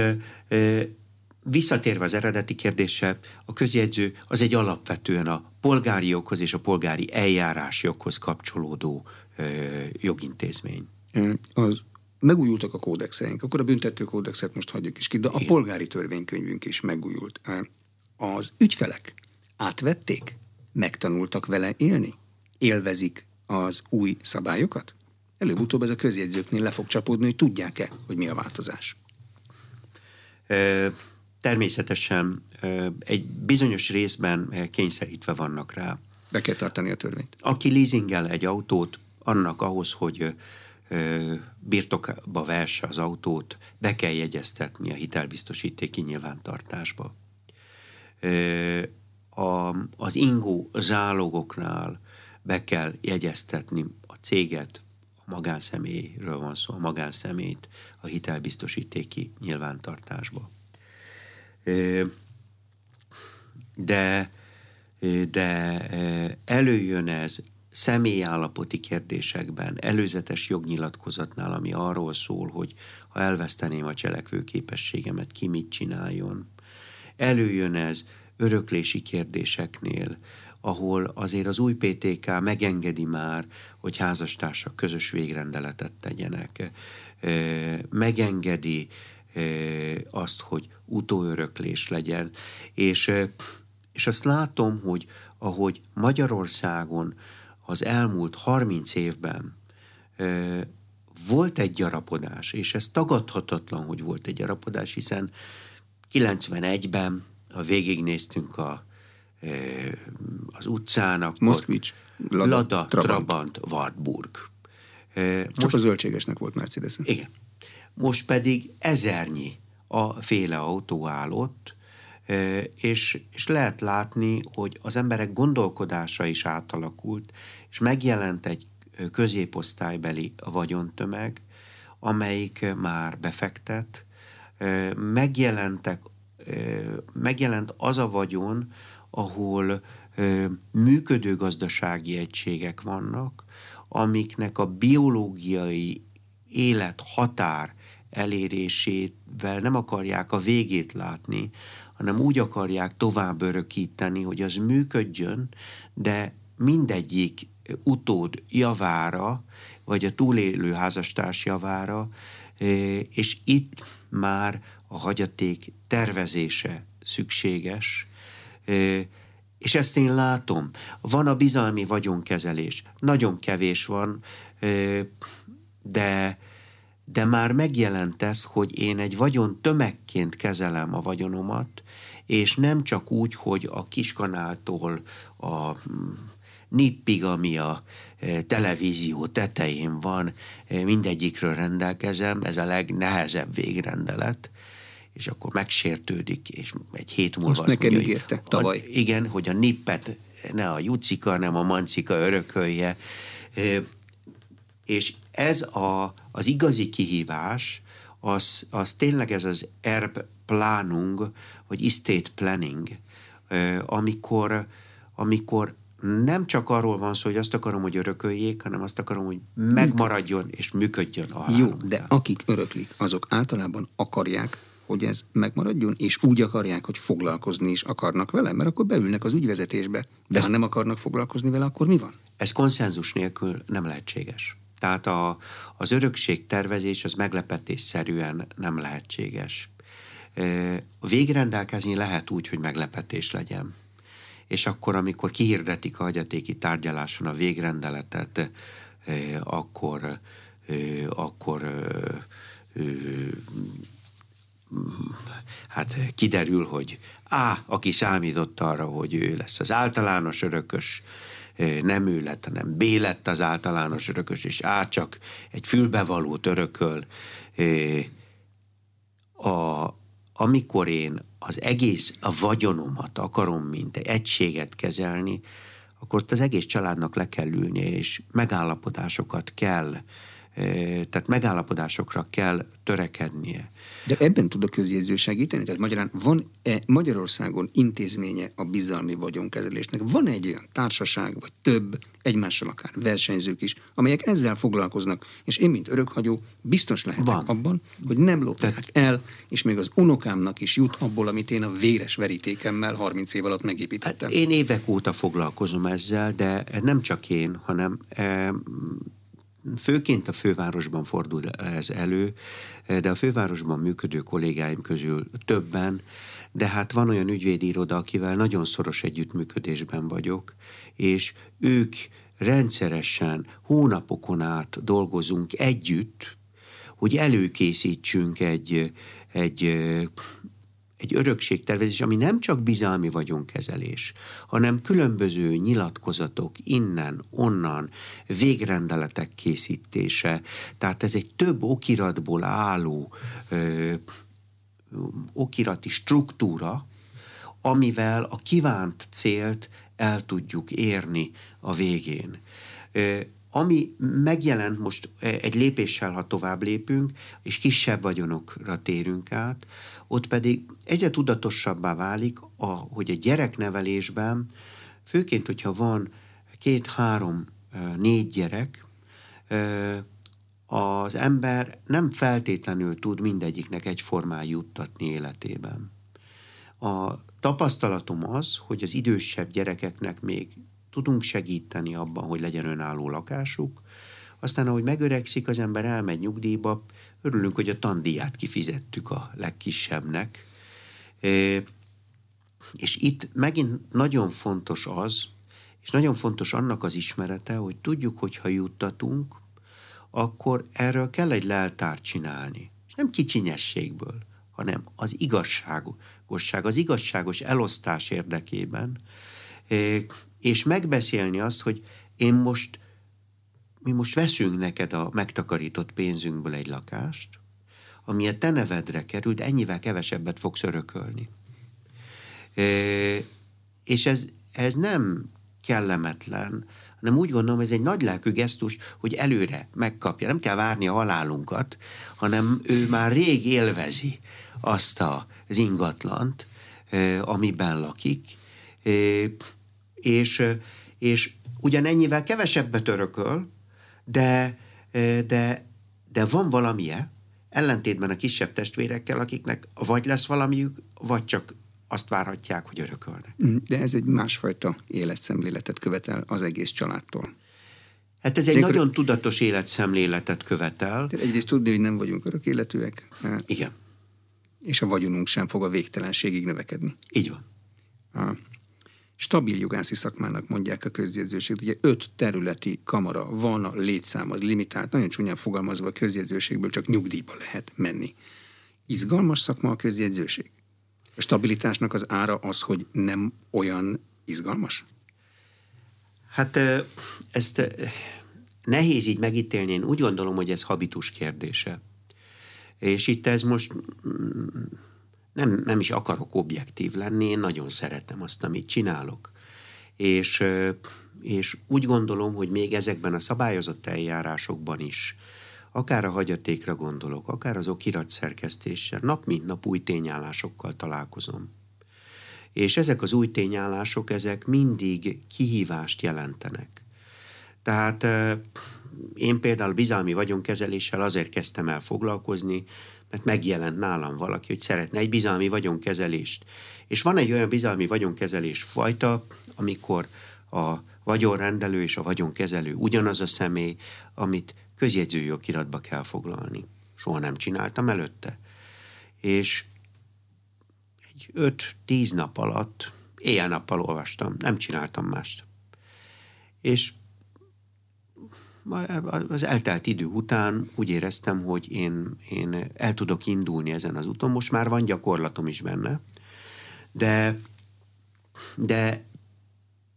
B: visszatérve az eredeti kérdése, a közjegyző az egy alapvetően a polgári joghoz és a polgári eljárás joghoz kapcsolódó jogintézmény.
A: Az megújultak a kódexeink, akkor a büntető kódexet most hagyjuk is ki, de a polgári törvénykönyvünk is megújult az ügyfelek átvették, megtanultak vele élni, élvezik az új szabályokat? Előbb-utóbb ez a közjegyzőknél le fog csapódni, hogy tudják-e, hogy mi a változás.
B: Természetesen egy bizonyos részben kényszerítve vannak rá.
A: Be kell tartani a törvényt.
B: Aki leasingel egy autót, annak ahhoz, hogy birtokba vesse az autót, be kell jegyeztetni a hitelbiztosítéki nyilvántartásba a, az ingó zálogoknál be kell jegyeztetni a céget, a magánszemélyről van szó, a magánszemét a hitelbiztosítéki nyilvántartásba. De, de előjön ez személyállapoti kérdésekben, előzetes jognyilatkozatnál, ami arról szól, hogy ha elveszteném a cselekvő képességemet, ki mit csináljon. Előjön ez öröklési kérdéseknél, ahol azért az új PTK megengedi már, hogy házastársak közös végrendeletet tegyenek. Megengedi azt, hogy utóöröklés legyen. És, és azt látom, hogy ahogy Magyarországon az elmúlt 30 évben volt egy gyarapodás, és ez tagadhatatlan, hogy volt egy gyarapodás, hiszen 91-ben, ha végignéztünk a, az utcának,
A: Moszkvics,
B: Lada, Lada Trabant, Trabant Wartburg.
A: Most, Csak a zöldségesnek volt Mercedes.
B: Igen. Most pedig ezernyi a féle autó állott, és, és lehet látni, hogy az emberek gondolkodása is átalakult, és megjelent egy középosztálybeli vagyontömeg, amelyik már befektet, megjelentek, megjelent az a vagyon, ahol működő gazdasági egységek vannak, amiknek a biológiai élet határ elérésével nem akarják a végét látni, hanem úgy akarják tovább örökíteni, hogy az működjön, de mindegyik utód javára, vagy a túlélő házastárs javára, és itt már a hagyaték tervezése szükséges, és ezt én látom. Van a bizalmi vagyonkezelés. Nagyon kevés van, de de már megjelent ez, hogy én egy vagyon tömegként kezelem a vagyonomat, és nem csak úgy, hogy a kiskanáltól a mm, nippig, ami a televízió tetején van, mindegyikről rendelkezem, ez a legnehezebb végrendelet, és akkor megsértődik, és egy hét múlva
A: azt, azt nekem mondja, ígérte hogy, tavaly.
B: A, igen, hogy a nippet ne a Jucika, hanem a Mancika örökölje, és ez a, az igazi kihívás, az, az tényleg ez az erb planung, vagy estate planning, amikor, amikor nem csak arról van szó, hogy azt akarom, hogy örököljék, hanem azt akarom, hogy megmaradjon és működjön a
A: Jó, de akik öröklik, azok általában akarják, hogy ez megmaradjon, és úgy akarják, hogy foglalkozni is akarnak vele, mert akkor beülnek az ügyvezetésbe. De ez, ha nem akarnak foglalkozni vele, akkor mi van?
B: Ez konszenzus nélkül nem lehetséges. Tehát a, az örökség tervezés az meglepetésszerűen nem lehetséges. Végrendelkezni lehet úgy, hogy meglepetés legyen. És akkor, amikor kihirdetik a hagyatéki tárgyaláson a végrendeletet, akkor, akkor hát kiderül, hogy A, aki számított arra, hogy ő lesz az általános örökös, nem ő lett, hanem B lett az általános örökös, és A csak egy fülbevalót örököl. A, amikor én az egész a vagyonomat akarom, mint egy egységet kezelni, akkor az egész családnak le kell ülnie, és megállapodásokat kell tehát megállapodásokra kell törekednie.
A: De ebben tud a közjegyző segíteni? Tehát magyarán van-e Magyarországon intézménye a bizalmi vagyonkezelésnek? Van egy olyan társaság, vagy több, egymással akár versenyzők is, amelyek ezzel foglalkoznak, és én, mint örökhagyó, biztos lehetek van. abban, hogy nem lopják Tehát... el, és még az unokámnak is jut abból, amit én a véres verítékemmel 30 év alatt megépítettem.
B: Hát én évek óta foglalkozom ezzel, de nem csak én, hanem Főként a fővárosban fordul ez elő, de a fővárosban működő kollégáim közül többen, de hát van olyan ügyvédi iroda, akivel nagyon szoros együttműködésben vagyok, és ők rendszeresen, hónapokon át dolgozunk együtt, hogy előkészítsünk egy, egy egy örökségtervezés, ami nem csak bizalmi vagyonkezelés, hanem különböző nyilatkozatok innen, onnan, végrendeletek készítése. Tehát ez egy több okiratból álló ö, okirati struktúra, amivel a kívánt célt el tudjuk érni a végén. Ami megjelent most egy lépéssel, ha tovább lépünk, és kisebb vagyonokra térünk át, ott pedig egyre tudatosabbá válik, a, hogy a gyereknevelésben, főként, hogyha van két-három, négy gyerek, az ember nem feltétlenül tud mindegyiknek egyformán juttatni életében. A tapasztalatom az, hogy az idősebb gyerekeknek még tudunk segíteni abban, hogy legyen önálló lakásuk, aztán, ahogy megöregszik, az ember elmegy nyugdíjba, örülünk, hogy a tandíját kifizettük a legkisebbnek. És itt megint nagyon fontos az, és nagyon fontos annak az ismerete, hogy tudjuk, hogy ha juttatunk, akkor erről kell egy leltárt csinálni. És nem kicsinyességből, hanem az igazságosság, az igazságos elosztás érdekében, és megbeszélni azt, hogy én most, mi most veszünk neked a megtakarított pénzünkből egy lakást, ami a te nevedre került, ennyivel kevesebbet fogsz örökölni. És ez, ez nem kellemetlen, hanem úgy gondolom, ez egy nagy lelkű gesztus, hogy előre megkapja. Nem kell várni a halálunkat, hanem ő már rég élvezi azt az ingatlant, amiben lakik, és, és ugyanennyivel kevesebbet örököl, de, de, de van valamije, ellentétben a kisebb testvérekkel, akiknek vagy lesz valamiük, vagy csak azt várhatják, hogy örökölnek.
A: Mm, de ez egy másfajta életszemléletet követel az egész családtól.
B: Hát ez egy Gyakor... nagyon tudatos életszemléletet követel.
A: Tehát egyrészt tudni, hogy nem vagyunk örök életűek.
B: Igen.
A: És a vagyonunk sem fog a végtelenségig növekedni.
B: Így van.
A: A stabil jogászi szakmának mondják a közjegyzőség. Ugye öt területi kamara van, a létszám az limitált, nagyon csúnyán fogalmazva a közjegyzőségből csak nyugdíjba lehet menni. Izgalmas szakma a közjegyzőség? A stabilitásnak az ára az, hogy nem olyan izgalmas?
B: Hát ezt nehéz így megítélni. Én úgy gondolom, hogy ez habitus kérdése. És itt ez most mm, nem, nem is akarok objektív lenni, én nagyon szeretem azt, amit csinálok. És, és úgy gondolom, hogy még ezekben a szabályozott eljárásokban is akár a hagyatékra gondolok, akár az okirat szerkesztéssel, nap mint nap új tényállásokkal találkozom. És ezek az új tényállások, ezek mindig kihívást jelentenek. Tehát én például bizalmi vagyonkezeléssel azért kezdtem el foglalkozni, mert megjelent nálam valaki, hogy szeretne egy bizalmi vagyonkezelést. És van egy olyan bizalmi vagyonkezelés fajta, amikor a vagyonrendelő és a vagyonkezelő ugyanaz a személy, amit közjegyzőjogiratba kell foglalni. Soha nem csináltam előtte. És egy öt-tíz nap alatt éjjel-nappal olvastam, nem csináltam mást. És az eltelt idő után úgy éreztem, hogy én, én el tudok indulni ezen az úton. Most már van gyakorlatom is benne, de, de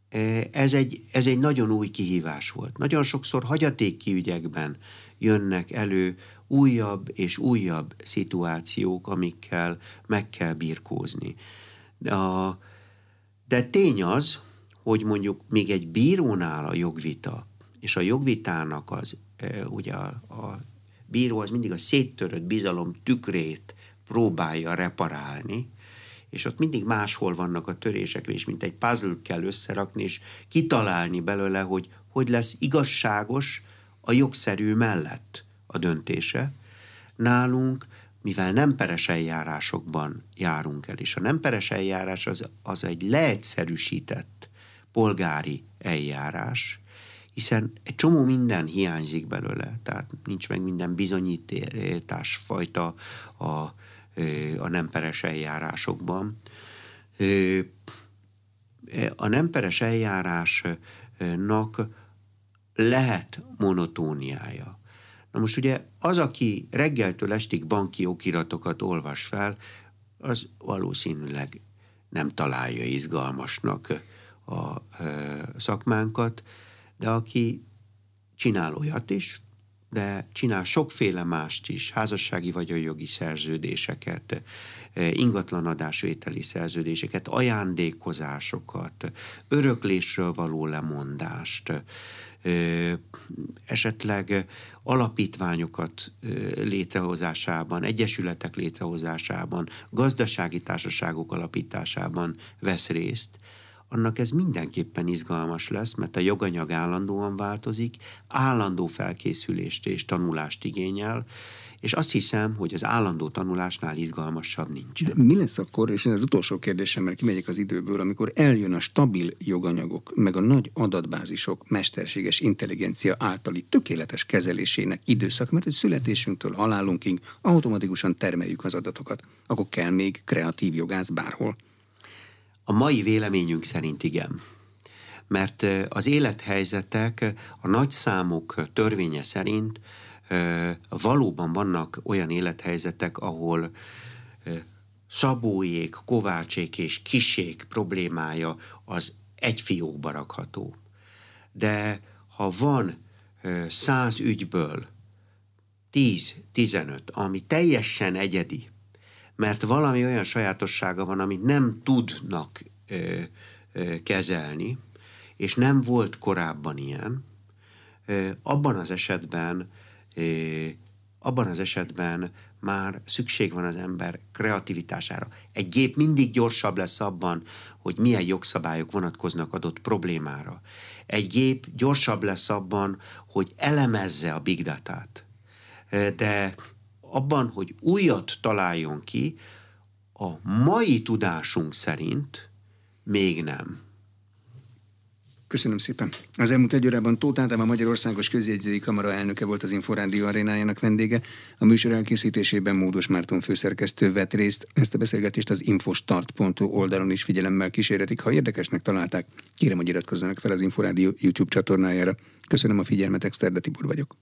B: e, ez egy, ez egy nagyon új kihívás volt. Nagyon sokszor hagyatéki ügyekben jönnek elő újabb és újabb szituációk, amikkel meg kell birkózni. De, de tény az, hogy mondjuk még egy bírónál a jogvita és a jogvitának az, ugye a, a bíró az mindig a széttörött bizalom tükrét próbálja reparálni, és ott mindig máshol vannak a törések, és mint egy puzzle kell összerakni, és kitalálni belőle, hogy hogy lesz igazságos a jogszerű mellett a döntése. Nálunk, mivel nem peres eljárásokban járunk el, és a nem peres eljárás az, az egy leegyszerűsített polgári eljárás, hiszen egy csomó minden hiányzik belőle, tehát nincs meg minden bizonyítás fajta a, a nem peres eljárásokban. A nem peres eljárásnak lehet monotóniája. Na most ugye az, aki reggeltől estig banki okiratokat olvas fel, az valószínűleg nem találja izgalmasnak a szakmánkat, de aki csinál olyat is, de csinál sokféle mást is, házassági vagyonjogi szerződéseket, e, ingatlanadásvételi szerződéseket, ajándékozásokat, öröklésről való lemondást, esetleg alapítványokat létrehozásában, egyesületek létrehozásában, gazdasági társaságok alapításában vesz részt, annak ez mindenképpen izgalmas lesz, mert a joganyag állandóan változik, állandó felkészülést és tanulást igényel, és azt hiszem, hogy az állandó tanulásnál izgalmasabb nincs.
A: De mi lesz akkor, és ez az utolsó kérdésem, mert kimegyek az időből, amikor eljön a stabil joganyagok, meg a nagy adatbázisok mesterséges intelligencia általi tökéletes kezelésének időszak, mert hogy születésünktől halálunkig automatikusan termeljük az adatokat, akkor kell még kreatív jogász bárhol.
B: A mai véleményünk szerint igen mert az élethelyzetek a nagyszámok törvénye szerint valóban vannak olyan élethelyzetek, ahol Szabóék, Kovácsék és Kisék problémája az egy fiókba rakható. De ha van száz ügyből 10-15, ami teljesen egyedi, mert valami olyan sajátossága van, amit nem tudnak ö, ö, kezelni, és nem volt korábban ilyen, ö, abban az esetben abban az esetben már szükség van az ember kreativitására. Egy gép mindig gyorsabb lesz abban, hogy milyen jogszabályok vonatkoznak adott problémára. Egy gép gyorsabb lesz abban, hogy elemezze a big datát. De abban, hogy újat találjon ki, a mai tudásunk szerint még nem.
A: Köszönöm szépen. Az elmúlt egy órában Tóth Ádám, a Magyarországos Közjegyzői Kamara elnöke volt az Inforádió arénájának vendége. A műsor elkészítésében Módos Márton főszerkesztő vett részt. Ezt a beszélgetést az infostart.hu oldalon is figyelemmel kísérletik. Ha érdekesnek találták, kérem, hogy iratkozzanak fel az Inforádió YouTube csatornájára. Köszönöm a figyelmet, Exterde Tibor vagyok.